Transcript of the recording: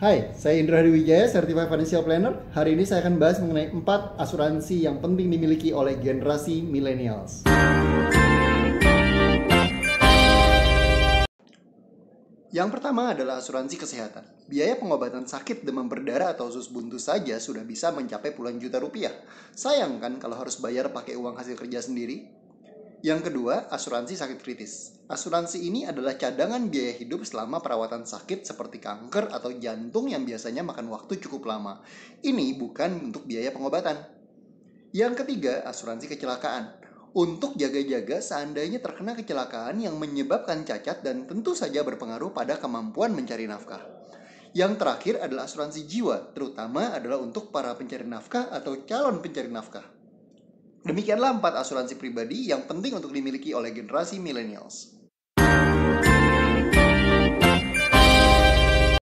Hai, saya Indra Hadi Wijaya, Certified Financial Planner. Hari ini saya akan bahas mengenai 4 asuransi yang penting dimiliki oleh generasi millennials. Yang pertama adalah asuransi kesehatan. Biaya pengobatan sakit demam berdarah atau usus buntu saja sudah bisa mencapai puluhan juta rupiah. Sayang kan kalau harus bayar pakai uang hasil kerja sendiri? Yang kedua, asuransi sakit kritis. Asuransi ini adalah cadangan biaya hidup selama perawatan sakit seperti kanker atau jantung yang biasanya makan waktu cukup lama. Ini bukan untuk biaya pengobatan. Yang ketiga, asuransi kecelakaan. Untuk jaga-jaga seandainya terkena kecelakaan yang menyebabkan cacat dan tentu saja berpengaruh pada kemampuan mencari nafkah. Yang terakhir adalah asuransi jiwa, terutama adalah untuk para pencari nafkah atau calon pencari nafkah. Demikianlah empat asuransi pribadi yang penting untuk dimiliki oleh generasi millennials.